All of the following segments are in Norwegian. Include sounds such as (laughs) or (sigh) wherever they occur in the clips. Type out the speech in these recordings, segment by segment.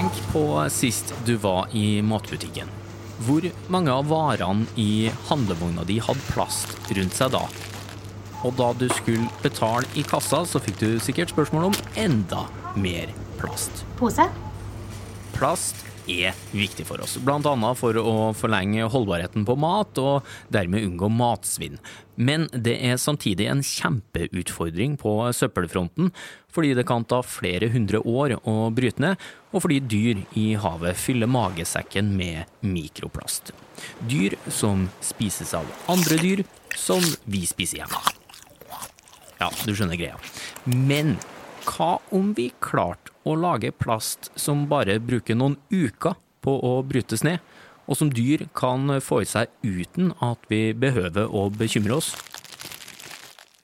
Tenk på sist du var i matbutikken. Hvor mange av varene i handlevogna di hadde plast rundt seg da? Og da du skulle betale i kassa, så fikk du sikkert spørsmål om enda mer plast. Pose? Plast er viktig for oss, bl.a. for å forlenge holdbarheten på mat, og dermed unngå matsvinn. Men det er samtidig en kjempeutfordring på søppelfronten, fordi det kan ta flere hundre år å bryte ned, og fordi dyr i havet fyller magesekken med mikroplast. Dyr som spises av andre dyr, som vi spiser hjemme. Ja, du skjønner greia. Men hva om vi klarte å lage plast som bare bruker noen uker på å brytes ned, og som dyr kan få i seg uten at vi behøver å bekymre oss?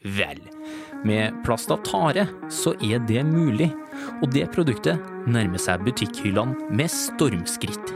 Vel, med plast av tare så er det mulig, og det produktet nærmer seg butikkhyllene med stormskritt.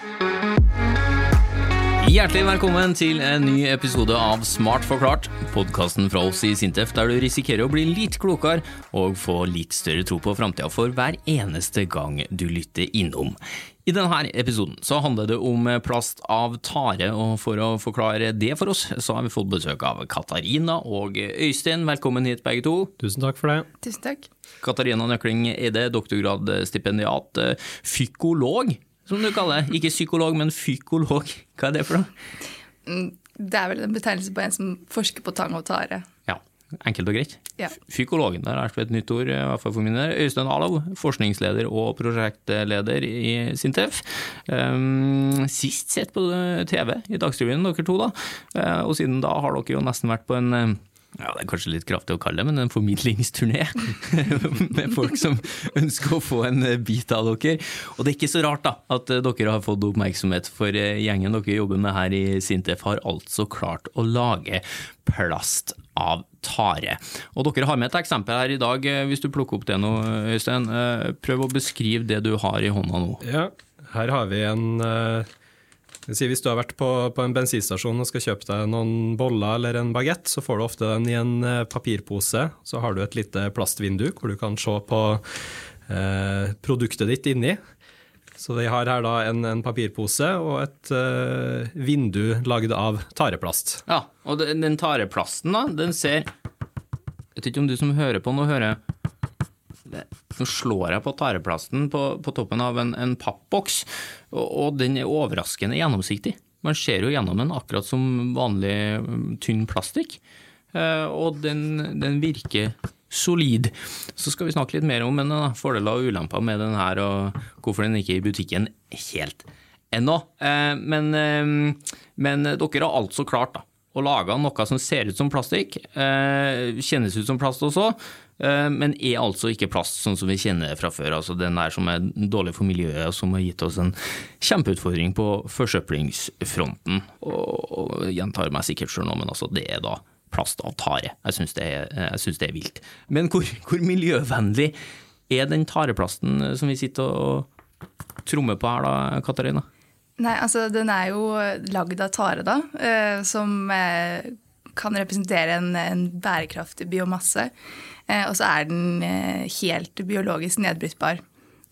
Hjertelig velkommen til en ny episode av Smart forklart, podkasten fra oss i Sintef der du risikerer å bli litt klokere og få litt større tro på framtida for hver eneste gang du lytter innom. I denne episoden så handler det om plast av tare, og for å forklare det for oss, så har vi fått besøk av Katarina og Øystein. Velkommen hit, begge to. Tusen takk for det. Tusen takk. Katarina Nøkling Eide, doktorgradsstipendiat, fykolog, som du kaller det. Ikke psykolog, men fykolog. Hva er det for noe? Det er vel en betegnelse på en som forsker på tang og tare. Ja, enkelt og greit. Ja. Fykologen, der er et nytt ord, i hvert fall for min del. Øystein Alov, forskningsleder og prosjektleder i Sintef. Um, sist sett på TV i Dagsrevyen, dere to, da. Uh, og siden da har dere jo nesten vært på en um, ja, Det er kanskje litt kraftig å kalle det, men en formidlingsturné (laughs) med folk som ønsker å få en bit av dere. Og det er ikke så rart da, at dere har fått oppmerksomhet, for gjengen dere jobber med her i Sintef har altså klart å lage plast av tare. Og dere har med et eksempel her i dag, hvis du plukker opp det nå, Øystein. Prøv å beskrive det du har i hånda nå. Ja, her har vi en uh, Hvis du har vært på, på, en bensinstasjon og skal kjøpe deg noen boller eller en bagett, så får du ofte den i en uh, papirpose. Så har du et lite plastvindu hvor du kan se på eh, produktet ditt inni. Så vi har her da en, en papirpose og et eh, vindu lagd av tareplast. Ja, og den tareplasten da, den ser Jeg vet ikke om du som hører på nå hører Nå slår jeg på tareplasten på, på toppen av en, en pappboks, og, og, den er overraskende gjennomsiktig. Man ser jo gjennom den akkurat som vanlig tynn plastikk, uh, og den, den virker solid. Så skal vi snakke litt mer om en fordeler og ulemper med den her, og hvorfor den ikke er i butikken helt ennå. Men, men dere har altså klart da, å lage noe som ser ut som plastikk, kjennes ut som plast også, men er altså ikke plast sånn som vi kjenner fra før. altså Den der som er dårlig for miljøet, og som har gitt oss en kjempeutfordring på forsøplingsfronten. Og, gjentar meg sikkert sjøl nå, men altså det er da plast av tare. Jeg syns det, det, er vilt. Men hvor, hvor, miljøvennlig er den tareplasten som vi sitter og trommer på her da, Katarina? Nei, altså den er jo lagd av tare, da, eh, som eh, kan representere en, en bærekraftig biomasse. Eh, og så er den helt biologisk nedbrytbar.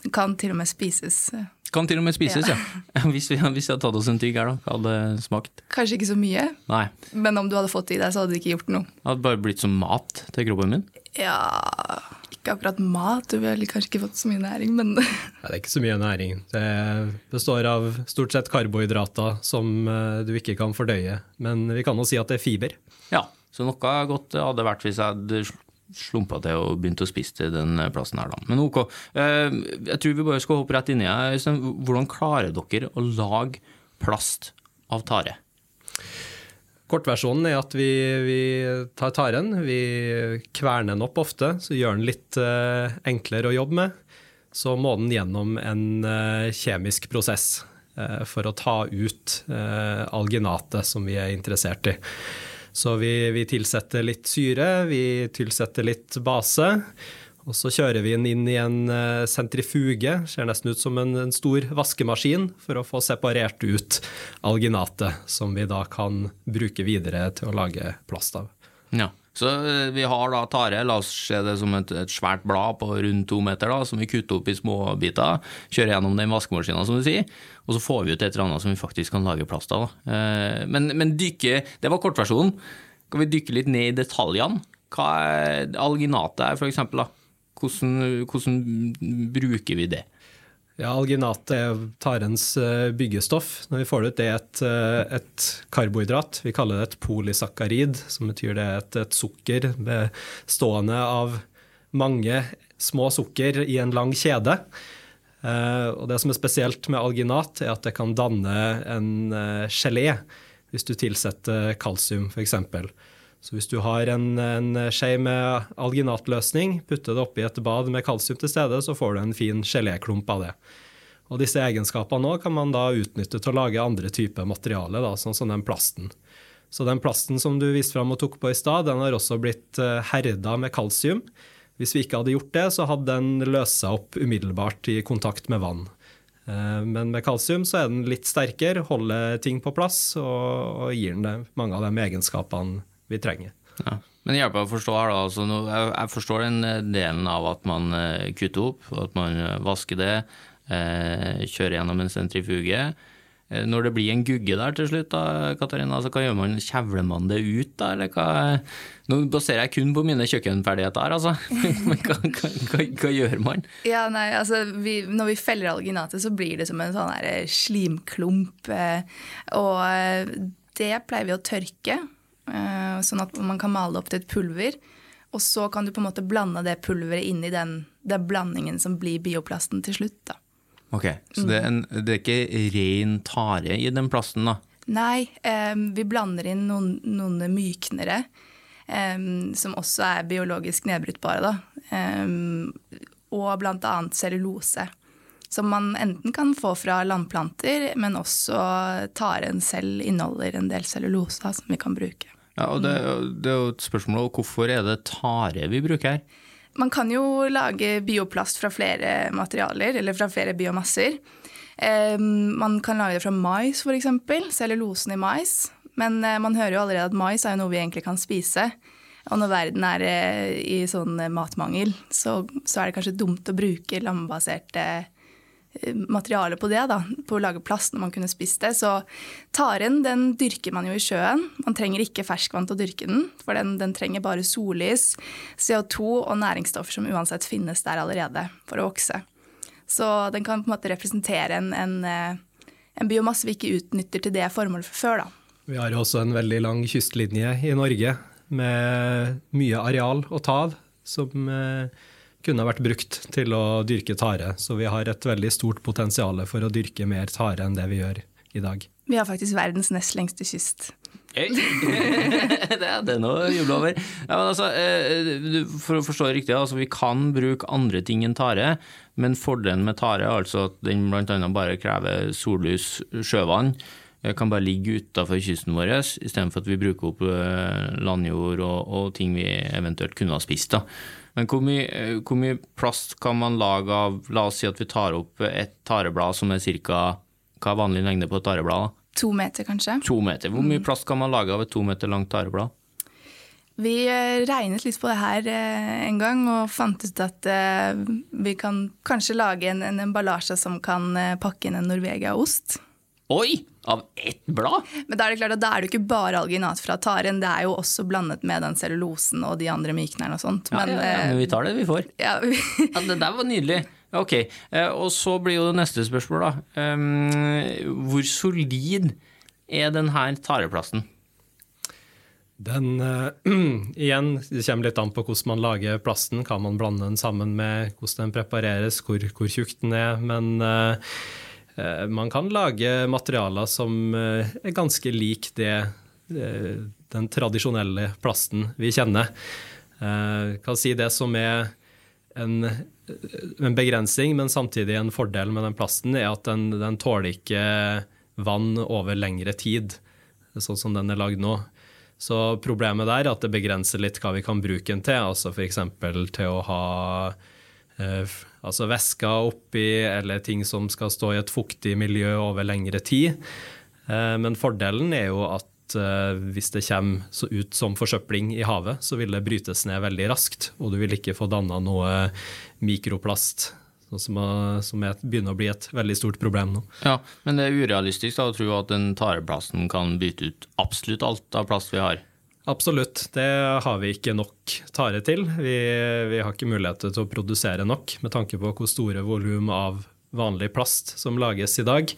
Den kan til og med spises. Kan til og med spises, ja. ja. (laughs) Hvis, vi, hvis vi hadde tatt oss en tygg her, da, hadde smakt? Kanskje ikke så mye, Nei. men om du hadde fått det i deg, så hadde det ikke gjort noe. Det hadde bare blitt som mat til kroppen min? Ja Ikke akkurat mat, du ville kanskje ikke fått så mye næring, men Nei, Det er ikke så mye næring. Det består av stort sett karbohydrater som eh, du ikke kan fordøye. Men vi kan jo si at det er fiber. Ja, så noe godt hadde vært hvis jeg hadde slumpa til og begynte å spise til den plassen her, da. Men ok. Jeg tror vi bare skal hoppe rett inni her. Hvordan klarer dere å lage plast av tare? Kortversjonen er at vi, vi, tar taren, vi kverner den opp ofte, så gjør den litt uh, enklere å jobbe med. Så må den gjennom en uh, kjemisk prosess uh, for å ta ut alginatet som vi er interessert i. Så vi, vi tilsetter litt syre, vi tilsetter litt base. Og så kjører vi den inn i en eh, sentrifuge, ser nesten ut som en, en stor vaskemaskin, for å få separert ut alginatet, som vi da kan bruke videre til å lage plast av. Ja. Så eh, vi har da tare, la oss se det som et, et svært blad på rundt to meter, da, som vi kutter opp i små biter, kjører gjennom den vaskemaskinen, som du sier, og så får vi ut et eller annet som vi faktisk kan lage plast av. da. Eh, Men, men dykke, det var kortversjonen. Kan vi dykke litt ned i detaljene? Hva er alginatet er, for eksempel? Da? Hvordan, hvordan bruker vi det? Ja, Alginat er tarens eh, byggestoff. Når vi får det ut, det er et, eh, et karbohydrat. Vi kaller det et polysakkarid, som betyr det er et, et sukker bestående av mange små sukker i en lang kjede. Eh, Og Det som er spesielt med alginat, er at det kan danne en gelé hvis du tilsetter kalsium, f.eks. Så hvis du har en, en skje med alginatløsning, putter det oppi et bad med kalsium til stede, så får du en fin geléklump av det. Og disse egenskapene kan man da utnytte til å lage andre typer materiale, da, sånn som den plasten. Så den plasten som du viste fram og tok på i stad, den har også blitt eh, herda med kalsium. Hvis vi ikke hadde gjort det, så hadde den løst opp umiddelbart i kontakt med vann. Eh, Men med kalsium så er den litt sterkere, holder ting på plass og gir den mange av de egenskapene vi trenger. Ja. Men hjelp meg å forstå her, da. Altså, jeg, forstår den eh, delen av at man eh, kutter opp, at man eh, vasker det, eh, kjører gjennom en sentrifuge. Når det blir en gugge der til slutt, da, Katarina, altså, hva gjør man? Kjevler man det ut, da? Eller hva? Nå baserer jeg kun på mine kjøkkenferdigheter her, altså. (laughs) Men hva, hva, hva, hva gjør man? Ja, nei, altså vi, Når vi feller alginatet, så blir det som en sånn slimklump. Og det pleier vi å tørke, sånn at man kan male det opp til et pulver. Og så kan du på en måte blande det pulveret inn i den, den blandingen som blir bioplasten til slutt. da. Ok, Så det er, en, det er ikke ren tare i den plasten, da? Nei, eh, vi blander inn noen, noen myknere, eh, som også er biologisk nedbrytbare, da. Eh, og annet cellulose. Som man enten kan få fra landplanter, men også taren selv inneholder en del cellulose som vi kan bruke. Ja, og det, det er jo et spørsmål om hvorfor er det tare vi bruker her? Man kan jo lage bioplast fra flere materialer, eller fra flere biomasser. Eh, man kan lage det fra mais, f.eks. Cellulosen i mais. Men eh, man hører jo allerede at mais er noe vi egentlig kan spise. Og når verden er eh, i sånn matmangel, så, så er det kanskje dumt å bruke landbaserte eh, materiale på det, da, på å lage plast når man kunne spist det. Så taren den dyrker man jo i sjøen. Man trenger ikke ferskvann til å dyrke den, for den, den trenger bare sollys, CO2 og næringsstoffer som uansett finnes der allerede for å vokse. Så den kan på en måte representere en, en, eh, en biomasse vi ikke utnytter til det formålet for før. da. Vi har også en veldig lang kystlinje i Norge med mye areal å ta av, som eh, kunne vært brukt til å dyrke tare. Så vi har et veldig stort potensial for å dyrke mer tare enn det vi gjør i dag. Vi har faktisk verdens nest lengste kyst. Hey. (laughs) det er det noe å juble over. Ja, men altså, eh, for å forstå det riktig, altså, vi kan bruke andre ting enn tare, men fordelen med tare er altså at den bl.a. bare krever sollys, sjøvann, eh, kan bare ligge utafor kysten vår, istedenfor at vi bruker opp eh, landjord og, og ting vi eventuelt kunne ha spist. Da. Men hvor mye, eh, hvor mye plast kan man lage av La oss si at vi tar opp et tareblad som er ca. Hva er vanlig lengde på et tareblad? To meter, kanskje. To meter. Hvor mye plast kan man lage av et to meter langt tareblad? Vi eh, regnet litt på det her eh, en gang og fant ut at vi kan kanskje lage en, en emballasje som kan pakke inn en Norvegia-ost. Oi! Av ett blad? Men da er det klart at da er det jo ikke bare alginat fra taren, det er jo også blandet med den cellulosen og de andre myknerne og sånt. Ja, Men, ja, ja, men vi tar det vi får. eh, ja, vi- (laughs) Ja, det der var nydelig. Ok, eh, Og så blir jo det neste spørsmål, da. Um, hvor solid er denne tareplasten? Den, uh, (clears throat) igjen, det kommer litt an på hvordan man lager plasten. Kan man blande den sammen med hvordan den prepareres, hvor, hvor tjukk den er. Men eh, eh, man kan lage materialer som eh, er ganske lik det, eh, den tradisjonelle plasten vi kjenner. Jeg kan si det som er en, en begrensning, men samtidig en fordel med den plasten, er at den, den tåler ikke vann over lengre tid, sånn som den er lagd nå. Så problemet der er at det begrenser litt hva vi kan bruke den til. altså F.eks. til å ha eh, altså væsker oppi, eller ting som skal stå i et fuktig miljø over lengre tid. Eh, men fordelen er jo at eh, hvis det kommer ut som forsøpling i havet, så vil det brytes ned veldig raskt, og du vil ikke få danna noe mikroplast Sånn som, som er, begynner å bli et veldig stort problem nå. Ja, Men det er urealistisk da, å tro at den tareplasten kan bytte ut absolutt alt av plast vi har? Absolutt, det har vi ikke nok tare til. Vi, vi har ikke mulighet til å produsere nok med tanke på hvor store volum av vanlig plast som lages i dag.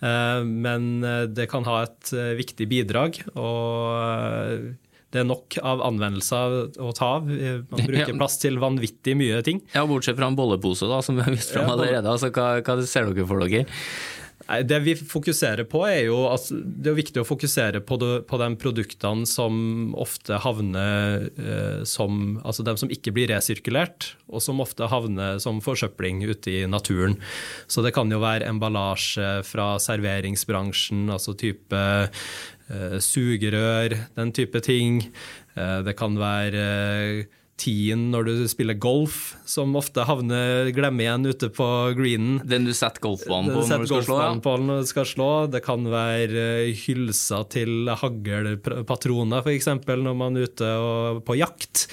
Eh, men eh, det kan ha et eh, viktig bidrag. og det er nok av anvendelser å ta av. Man (laughs) bruker plass til vanvittig mye ting. Ja, Bortsett fra en bollepose, da, som vi har vist fram allerede. Altså, hva, hva ser dere for dere? Det vi fokuserer på, er jo at det er viktig å fokusere på, det, på de produktene som ofte havner eh, som Altså de som ikke blir resirkulert, og som ofte havner som forsøpling ute i naturen. Så det kan jo være emballasje fra serveringsbransjen, altså type eh, sugerør, den type ting. Eh, det kan være eh, tien når du spiller golf, som ofte havner glemme igjen ute på greenen. Den du setter golfbanen på når du skal slå? På når du skal slå. Det kan være hylsa hylser til haglpatroner, f.eks. når man er ute på jakt.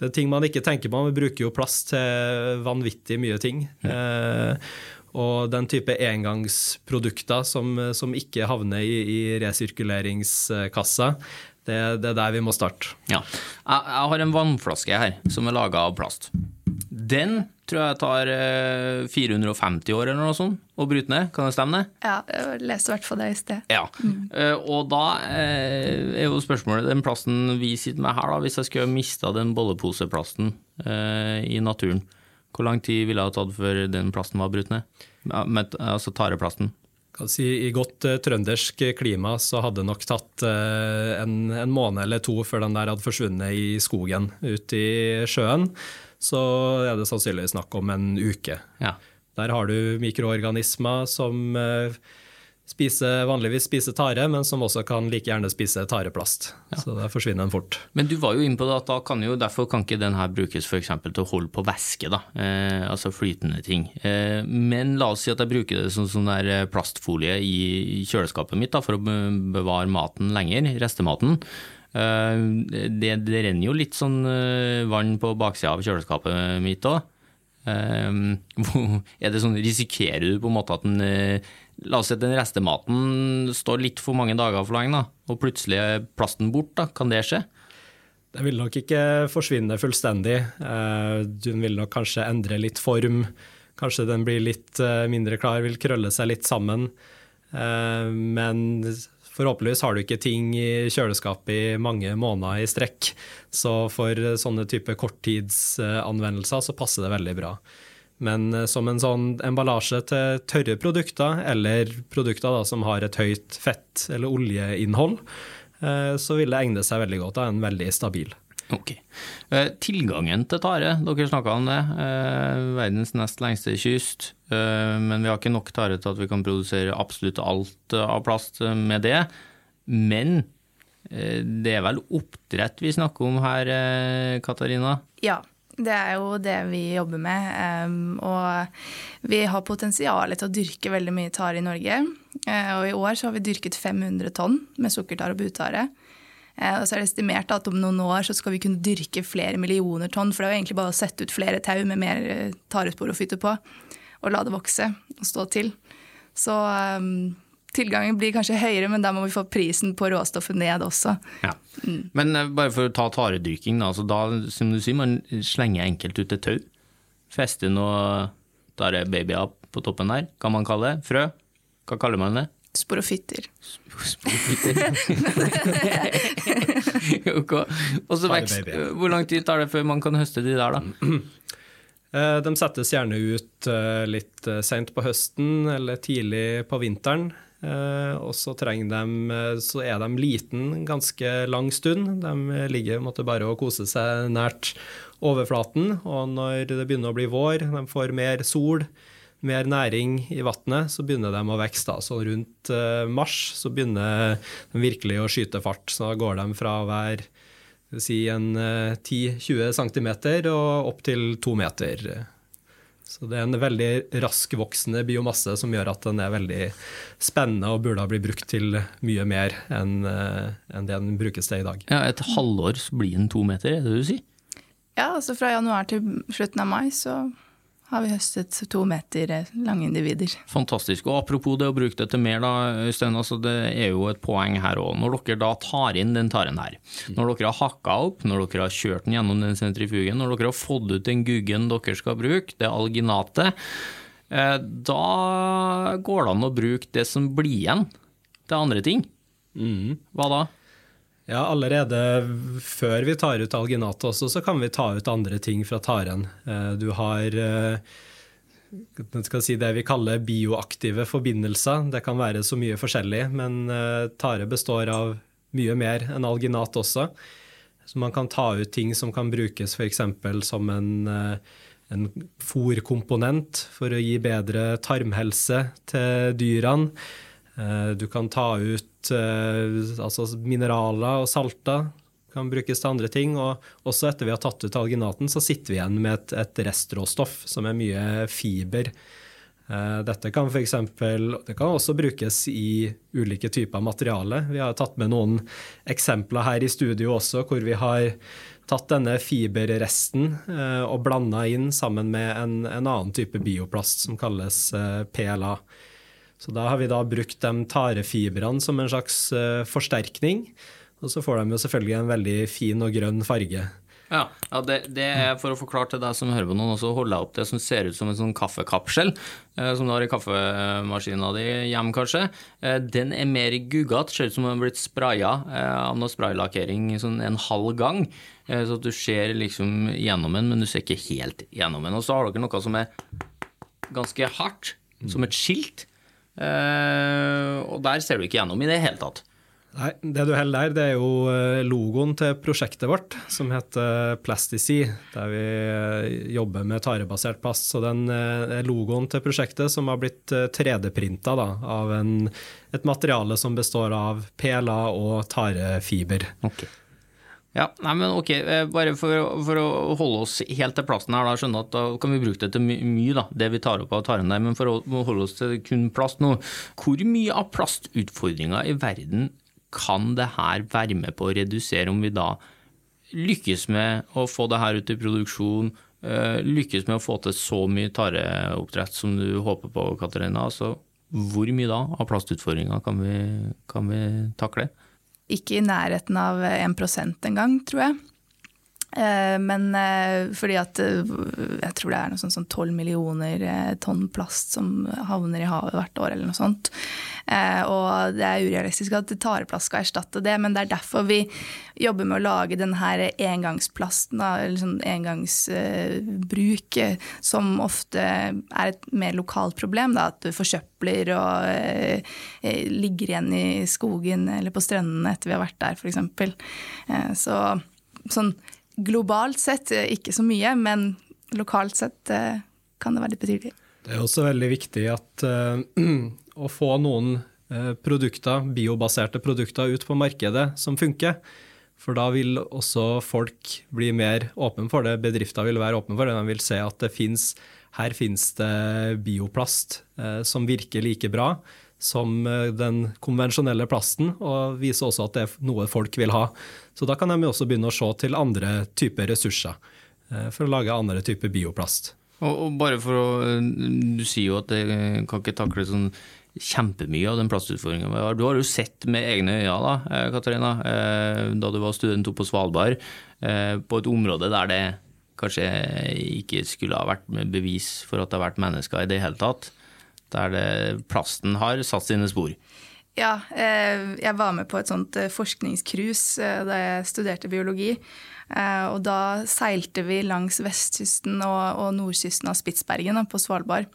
Det er ting man ikke tenker på. Vi bruker jo plass til vanvittig mye ting. Ja. Eh, og den type engangsprodukter som, som ikke havner i, i resirkuleringskassa, det, det, er der vi må starte. Ja. Jeg, jeg har en vannflaske her som er laga av plast. Den tror jeg tar 450 eh, år eller noe sånt å bryte ned, kan det stemme? det? Ja, jeg leste i hvert fall det i sted. Ja, mm. Eh, Og da eh, er jo spørsmålet den plasten vi sitter med her, da, hvis jeg skulle mista den bolleposeplasten i naturen, hvor lang tid ville det ha tatt før den plasten var brutt ned? Altså tareplasten? Si, I godt uh, trøndersk klima så hadde det nok tatt uh, en, en, måned eller to før den der hadde forsvunnet i skogen, ute i sjøen. Så er det sannsynligvis snakk om en uke. Ja. Der har du mikroorganismer som uh, spiser, vanligvis spise tare, men som også kan like gjerne spise tareplast. Ja. Så der forsvinner den fort. Men du var jo inne på det at da kan jo, derfor kan ikke den her brukes f.eks. til å holde på væske, da. Eh, altså flytende ting. Eh, men la oss si at jeg bruker det som sånn der eh, plastfolie i kjøleskapet mitt da, for å bevare maten lenger, restematen. Eh, det, det, renner jo litt sånn eh, vann på baksida av kjøleskapet mitt òg. (laughs) er det sånn, Risikerer du på en måte at den La oss si at den restematen står litt for mange dager for lenge, da, og plutselig er plasten bort. Da. Kan det skje? Den vil nok ikke forsvinne fullstendig. Eh, den vil nok kanskje endre litt form. Kanskje den blir litt eh, mindre klar, vil krølle seg litt sammen. Eh, men forhåpentligvis har du ikke ting i kjøleskapet i mange måneder i strekk. Så for sånne type korttidsanvendelser så passer det veldig bra. Men eh, som en sånn emballasje til tørre produkter, eller produkter da, som har et høyt fett- eller oljeinnhold, eh, så vil det egne seg veldig godt. Det er en veldig stabil. Ok. Eh, tilgangen til tare, dere snakka om det. Verdens nest lengste kyst. Men vi har ikke nok tare til at vi kan produsere absolutt alt av plast med det. Men det er vel oppdrett vi snakker om her, Katarina? Ja. Det er jo det vi jobber med. Um, og vi har potensial til å dyrke veldig mye tare i Norge. Uh, og i år så har vi dyrket 500 tonn med sukkertare og butare. Uh, og så er det estimert at om noen år så skal vi kunne dyrke flere millioner tonn. For det er jo egentlig bare å sette ut flere tau med mer eh, tarespor å fytte på, og la det vokse og stå til. Så um, tilgangen blir kanskje høyere, men da må vi få prisen på råstoffet ned også. Ja. Mm. Men uh, bare for å ta taredyrking, da, da, som du sier, man slenger enkelt ut et tau. Fester noe babyer på toppen der, kan man kalle det. Frø, hva kaller man det? Sporofitter. Sporofitter. (laughs) okay. Og så vekst, Hvor lang tid tar det før man kan høste de der, da? (clears throat) Eh, de settes gjerne ut litt seint på høsten eller tidlig på vinteren. Eh, og så, de, eh, så er de liten ganske lang stund. De ligger måtte bare og koser seg nært overflaten. Og når det begynner å bli vår, de får mer sol, mer næring i vannet, så begynner de å vokse. Så rundt eh, mars så begynner de virkelig å skyte fart. Så da går de fra å være si en 10-20 cm og opp til to meter. Så det er en veldig raskvoksende biomasse som gjør at den er veldig spennende og burde ha blitt brukt til mye mer enn enn det den brukes til i dag. Ja, Et halvår så blir den to meter, er det det du sier? Ja, altså fra januar til slutten av mai så har vi høstet to meter lange individer. Fantastisk. Og apropos det å bruke det til mer, da, Øystein. Altså det er jo et poeng her òg. Når dere da tar inn den taren her, når dere har hakka opp, når dere har kjørt den gjennom den sentrifugen, når dere har fått ut den guggen dere skal bruke, det alginatet, eh, da går det an å bruke det som blir igjen til andre ting. Hva da? Ja, allerede før vi tar ut alginat også, så kan vi ta ut andre ting fra taren. Eh, du har skal si det vi kaller bioaktive forbindelser. Det kan være så mye forskjellig, men eh, tare består av mye mer enn alginat også. Så man kan ta ut ting som kan brukes f.eks. som en, eh, en fòrkomponent for å gi bedre tarmhelse til dyrene. Du kan ta ut altså mineraler og salter kan brukes til andre ting. Og også etter vi har tatt ut alginaten, så sitter vi igjen med et, et restråstoff som er mye fiber. Dette kan for eksempel, det kan også brukes i ulike typer materiale. Vi har tatt med noen eksempler her i studio også, hvor vi har tatt denne fiberresten og blanda inn sammen med en, en annen type bioplast som kalles PLA. Så da har vi da brukt de tarefibrene som en slags uh, forsterkning. Og så får de jo selvfølgelig en veldig fin og grønn farge. Ja, ja det, det, er for å forklare til deg som hører på noen, holder jeg opp det som ser ut som en sånn kaffekapsel, eh, som du har i kaffemaskina di hjemme, kanskje. Eh, den er mer guggete, ser ut som den har blitt spraya eh, av noe spraylakkering sånn en halv gang. Eh, så at du ser liksom gjennom den, men du ser ikke helt gjennom den. Og så har dere noe som er ganske hardt, som et skilt. Eh, og der ser du ikke gjennom i det hele tatt. Nei, Det du holder der, det er jo eh, logoen til prosjektet vårt, som heter Plastici, der vi eh, jobber med tarebasert plast. Så den er logoen til prosjektet som har blitt 3D-printa av en, et materiale som består av PLA og tarefiber. Okay. Ja, nei, men ok, Bare for, for, å holde oss helt til plasten her, da, skjønner at da kan vi bruke det til mye, my, da, det vi tar opp av taren der. Men for å holde oss til kun plast nå, hvor mye av plastutfordringa i verden kan det her være med på å redusere, om vi da lykkes med å få det her ut i produksjon, lykkes med å få til så mye tareoppdrett som du håper på, Katarina? Altså, hvor mye da av plastutfordringa kan, kan vi takle? Ikke i nærheten av 1% engang, tror jeg. Men fordi at jeg tror det er noe sånt som 12 millioner tonn plast som havner i havet hvert år, eller noe sånt. Og det er urealistisk at tareplast skal erstatte det, men det er derfor vi jobber med å lage denne engangsplasten, eller sånn engangsbruk, som ofte er et mer lokalt problem. Da, at du forsøpler og ligger igjen i skogen eller på strendene etter vi har vært der, f.eks. Så sånn globalt sett ikke så mye, men lokalt sett kan det være litt betydelig. Det er også veldig viktig at, uh, (clears throat) å få noen produkter, biobaserte produkter ut på markedet som funker. For da vil også folk bli mer åpne for det. Bedrifter vil være åpne for det. De vil se at det finnes, her finnes det bioplast uh, som virker like bra som den konvensjonelle plasten, og viser også at det er noe folk vil ha. Så da kan de også begynne å se til andre typer ressurser for å lage andre typer bioplast. Og, og, bare for å Du sier jo at det kan ikke takle sånn kjempemye av den har. Du har jo sett med egne øyne, da, Katarina, da du var student oppe på Svalbard, på et område der det kanskje ikke skulle ha vært bevis for at det har vært mennesker i det hele tatt. Der det, plasten har satt sine spor. Ja, eh, jeg var med på et sånt eh, forskningscruise eh, da jeg studerte biologi. Og da seilte vi langs vestkysten og nordkysten av Spitsbergen på Svalbard.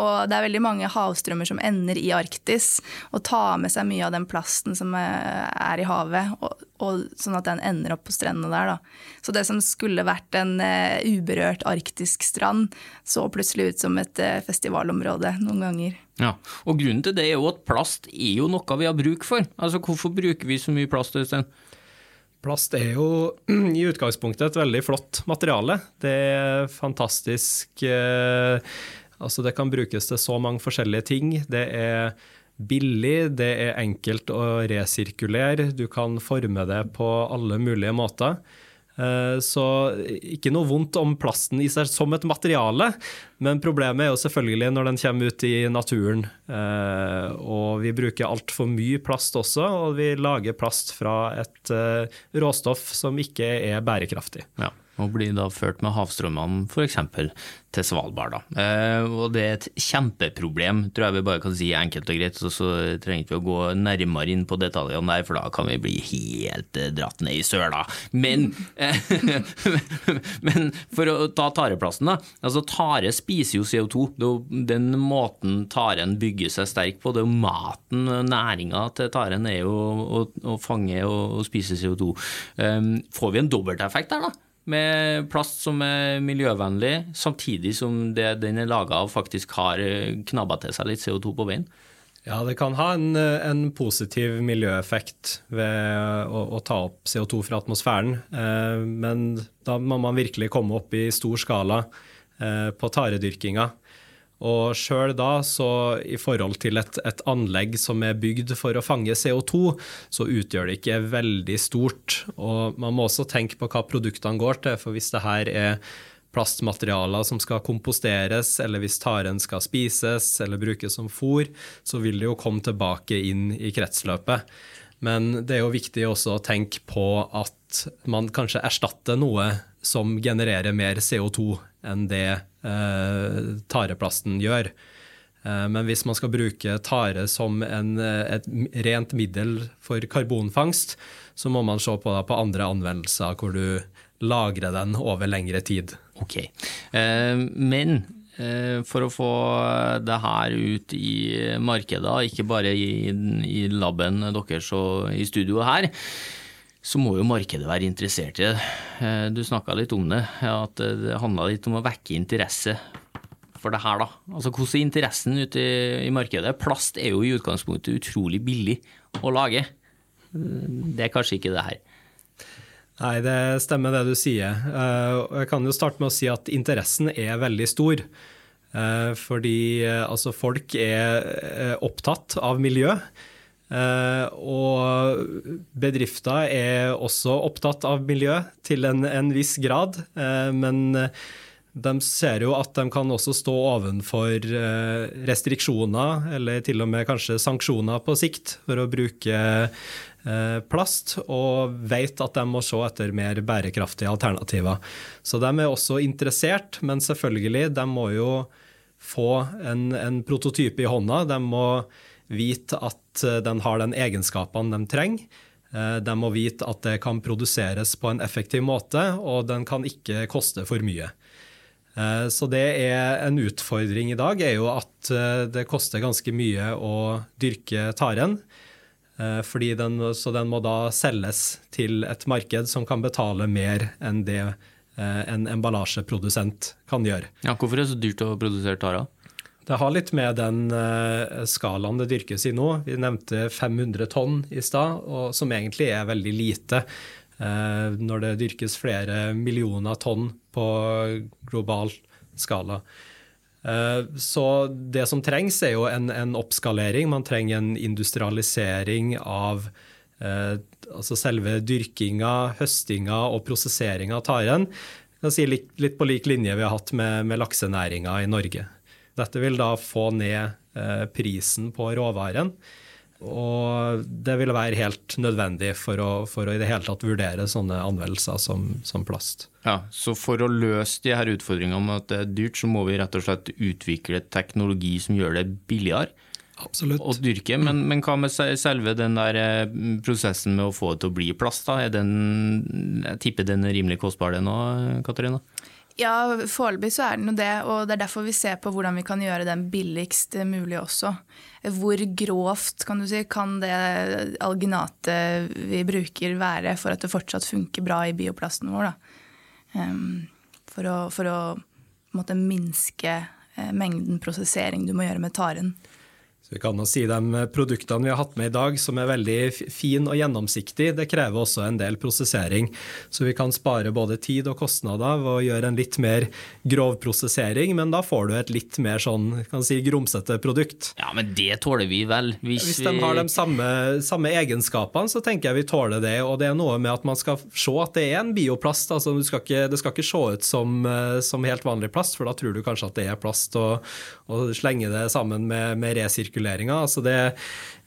Og det er veldig mange havstrømmer som ender i Arktis og tar med seg mye av den plasten som er i havet, og, og sånn at den ender opp på strendene der. Da. Så det som skulle vært en uh, uberørt arktisk strand, så plutselig ut som et uh, festivalområde noen ganger. Ja, og Grunnen til det er jo at plast er jo noe vi har bruk for. Altså Hvorfor bruker vi så mye plast? Øystein? Plast er jo (clears throat) i utgangspunktet et veldig flott materiale. Det er fantastisk uh, Altså det kan brukes til så mange forskjellige ting. Det er billig, det er enkelt å resirkulere, du kan forme det på alle mulige måter. Eh, så ikke noe vondt om plasten i seg som et materiale, men problemet er jo selvfølgelig når den kommer ut i naturen. Eh, og vi bruker altfor mye plast også, og vi lager plast fra et eh, råstoff som ikke er bærekraftig. Ja og blir da ført med havstrømmene f.eks. til Svalbard. Da. Eh, og det er et kjempeproblem, tror jeg vi bare kan si enkelt og greit. Så, så trenger vi å gå nærmere inn på detaljene der, for da kan vi bli helt eh, dratt ned i søla. Men, eh, (laughs) men for å ta tareplassen, da. Altså, tare spiser jo CO2. Det er den måten taren bygger seg sterk på. Det er jo maten, næringa til taren er jo å, å fange og, og spise CO2. Um, får vi en dobbelteffekt der, da? Med plast som er miljøvennlig, samtidig som det den er laga av faktisk har eh, knabba til seg litt CO2 på veien? Ja, det kan ha en, en positiv miljøeffekt ved å, å, ta opp CO2 fra atmosfæren. Eh, men da må man virkelig komme opp i stor skala eh, på taredyrkinga. Og sjøl da, så i forhold til et, et, anlegg som er bygd for å fange CO2, så utgjør det ikke veldig stort. Og man må også tenke på hva produktene går til, for hvis det her er plastmaterialer som skal komposteres, eller hvis taren skal spises eller brukes som fôr, så vil det jo komme tilbake inn i kretsløpet. Men det er jo viktig også å tenke på at man kanskje erstatter noe som genererer mer CO2 enn det eh, tareplasten gjør. Eh, men hvis man skal bruke tare som en, eh, et rent middel for karbonfangst, så må man se på, på andre anvendelser hvor du lagrer den over lengre tid. Ok, Men for å få det her ut i markedet, ikke bare i, i laben deres og i studioet her, så må jo markedet være interessert i det. Eh, du snakka litt om det, at det handla litt om å vekke interesse for det her, da. Altså hvordan er interessen ute i, markedet? Plast er jo i utgangspunktet utrolig billig å lage. Det er kanskje ikke det her. Nei, det stemmer det du sier. Eh, jeg kan jo starte med å si at interessen er veldig stor. Eh, fordi altså, folk er opptatt av miljø. Uh, og bedrifter er også opptatt av miljø til en, en viss grad, uh, men de ser jo at de kan også stå ovenfor restriksjoner, eller til og med kanskje sanksjoner på sikt, for å bruke plast, og vet at de må se etter mer bærekraftige alternativer. Så de er også interessert, men selvfølgelig, de må jo få en, en prototype i hånda. De må vite at eh, den har den egenskapen de trenger. Eh, de må vite at det kan produseres på en effektiv måte, og den kan ikke koste for mye. Eh, så det er en utfordring i dag, er jo at det koster ganske mye å dyrke taren. Den, så den må da selges til et marked som kan betale mer enn det en emballasjeprodusent kan gjøre. Ja, hvorfor er det så dyrt å produsere tara? Det har litt med den uh, skalaen det dyrkes i nå. Vi nevnte 500 tonn i stad, som egentlig er veldig lite. Uh, når det dyrkes flere millioner tonn på global skala. Uh, så det som trengs, er jo en, en oppskalering. Man trenger en industrialisering av altså selve dyrkinga, høstinga og prosesseringa av taren. Si litt, litt på lik linje vi har hatt med, med laksenæringa i Norge. Dette vil da få ned eh, prisen på råvaren. Og det vil være helt nødvendig for å, for å, i det hele tatt vurdere sånne anvendelser som, som, plast. Ja, Så for å løse de her utfordringene med at det er dyrt, så må vi rett og slett utvikle teknologi som gjør det billigere? Absolutt. å dyrke. Men, men hva med selve den der eh, prosessen med å få det til å bli plast? da? Er den, jeg tipper den er rimelig kostbar den òg, Katarina? Ja, foreløpig så er den jo det, og det er derfor vi ser på hvordan vi kan gjøre den billigst mulig også. Hvor grovt kan si, kan det alginatet vi bruker være for at det fortsatt funker bra i bioplasten vår? Ehm, for å, for å på måte, minske eh, mengden prosessering du må gjøre med taren. Så vi kan jo si De produktene vi har hatt med i dag, som er veldig fin og gjennomsiktig, det krever også en del prosessering. Så vi kan spare både tid og kostnader ved å gjøre en litt mer grov prosessering, men da får du et litt mer sånn, kan si, grumsete produkt. Ja, men det tåler vi vel? Hvis, Hvis de har de samme, samme egenskapene, så tenker jeg vi tåler det. Og det er noe med at man skal se at det er en bioplast. altså du skal ikke, Det skal ikke se ut som, eh, som helt vanlig plast, for da tror du kanskje at det er plast, og, og slenge det sammen med, med resirkuleringa. Altså det,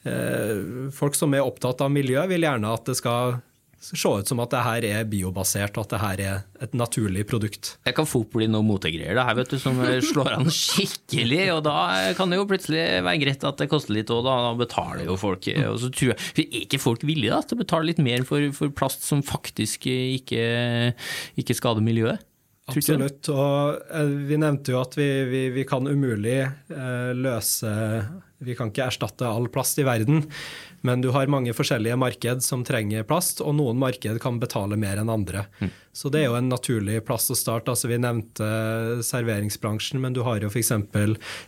eh, folk som er opptatt av miljø, vil gjerne at det skal se ut som at det her er biobasert, og at det her er et naturlig produkt. Jeg kan fort bli noe motegreier det her, vet du, som slår an skikkelig. Og da kan det jo plutselig være greit at det koster litt òg, da. Betaler jo folk. Og så tror jeg, Er ikke folk villige da, til å betale litt mer for, for plast som faktisk ikke, ikke skader miljøet? Absolutt. Og eh, vi nevnte jo at vi, vi, vi kan umulig eh, løse Vi kan ikke erstatte all plast i verden, men du har mange forskjellige marked som trenger plast, og noen marked kan betale mer enn andre. Så det er jo en naturlig plass å starte. Altså, vi nevnte serveringsbransjen, men du har jo f.eks.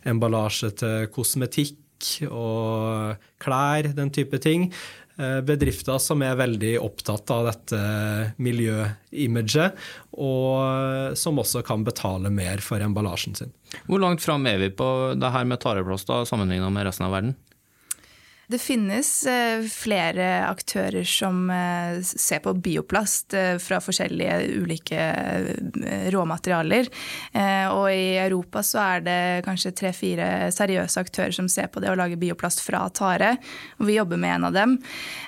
emballasje til kosmetikk og klær, den type ting. Eh, Bedrifter som er veldig opptatt av dette miljøimaget, og som også kan betale mer for emballasjen sin. Hvor langt fram er vi på det her med tareplast sammenlignet med resten av verden? Det finnes eh, flere aktører som eh, ser på bioplast eh, fra forskjellige ulike råmaterialer. Og i Europa så er det kanskje tre-fire seriøse aktører som ser på det å lage bioplast fra tare. Og vi jobber med en av dem.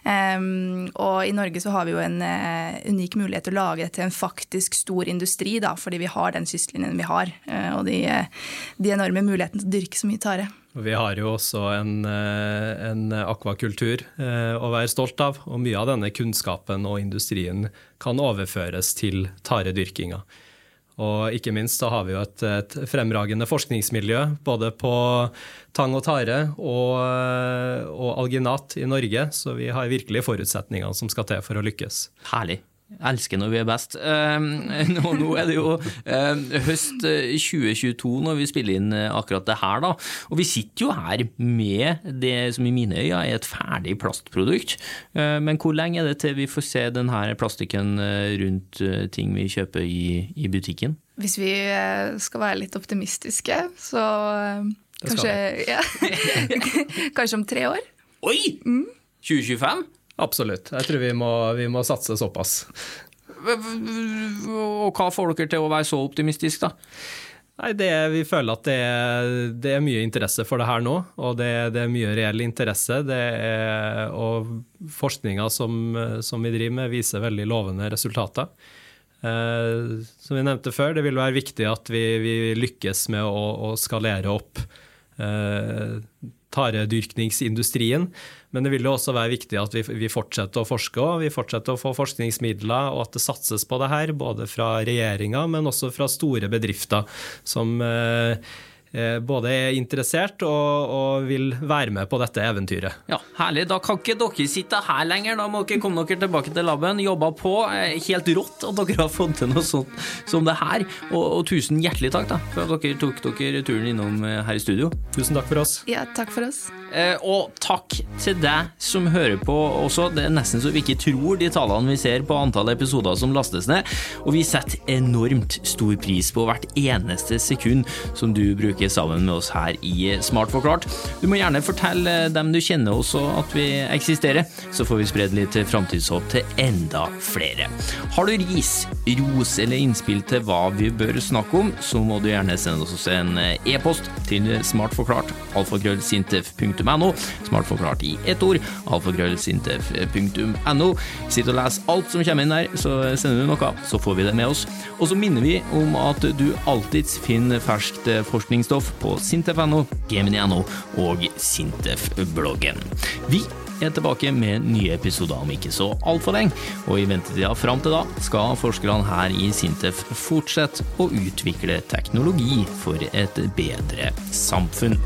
Eh, og i Norge så har vi jo en unik mulighet til å lage det til en faktisk stor industri, da, fordi vi har den kystlinjen vi har. og de, de enorme mulighetene til å dyrke så mye tare. Vi har jo også en, eh, en akvakultur eh, å være stolt av, og mye av denne kunnskapen og industrien kan overføres til taredyrkinga. Og ikke minst så har vi jo et, et fremragende forskningsmiljø både på tang og tare og, eh, og alginat i Norge, så vi har virkelig forutsetningene som skal til for å lykkes. Herlig. Elsker når vi er best. (laughs) Eh, nå, nå er det jo eh, høst eh, 2022 når vi spiller inn eh, akkurat det her, da. Og vi sitter jo her med det som i mine øyne er et ferdig plastprodukt. Eh, men hvor lenge er det til vi får se denne plastikken eh, rundt eh, ting vi kjøper i, i butikken? Hvis vi eh, skal være litt optimistiske, så eh, kanskje, ja. (laughs) kanskje om tre år. Oi! 2025? Absolutt. Jeg tror vi må, vi må satse såpass. Og hva får dere til å være så optimistisk, da? Nei, det, Vi føler at det er, det er mye interesse for det her nå, og det, det er mye reell interesse. Det er, og forskninga som, som vi driver med, viser veldig lovende resultater. Eh, som vi nevnte før, det vil være viktig at vi, vi lykkes med å, å skalere opp eh, taredyrkningsindustrien. Men det vil jo også være viktig at vi, vi fortsetter å forske og vi fortsetter å få forskningsmidler, og at det satses på det her, både fra regjeringa, men også fra store bedrifter som eh, både er interessert og, og vil være med på dette eventyret. Ja, Herlig. Da kan ikke dere sitte her lenger. Da må dere komme dere tilbake til laben. Jobba på. Eh, Helt rått at dere har fått til noe sånt som det her. Og, og tusen hjertelig takk da, for at dere tok dere turen innom eh, her i studio. Tusen takk for oss. Ja, takk for oss. Eh, og takk til deg som hører på også. Det er nesten så vi ikke tror de tallene vi ser på antall episoder som lastes ned. Og vi setter enormt stor pris på hvert eneste sekund som du bruker sammen med oss her i Smart forklart. Du må gjerne fortelle dem du kjenner også at vi eksisterer, så får vi spredd litt framtidshåp til enda flere. Har du ris, ros eller innspill til hva vi bør snakke om, så må du gjerne sende oss en e-post til smartforklart alfakrøllsintef.no. Smartforklart i ett ord, alfakrøllsintef.no. Sitt og les alt som kommer inn der, så sender du noe, så får vi det med oss. Og så minner vi om at du alltids finner ferskt forskningsstoff på sintef.no, gemini.no og Sintef-bloggen. Vi er tilbake med nye episoder om ikke så altfor lenge, og i ventetida fram til da skal forskerne her i Sintef fortsette å utvikle teknologi for et bedre samfunn.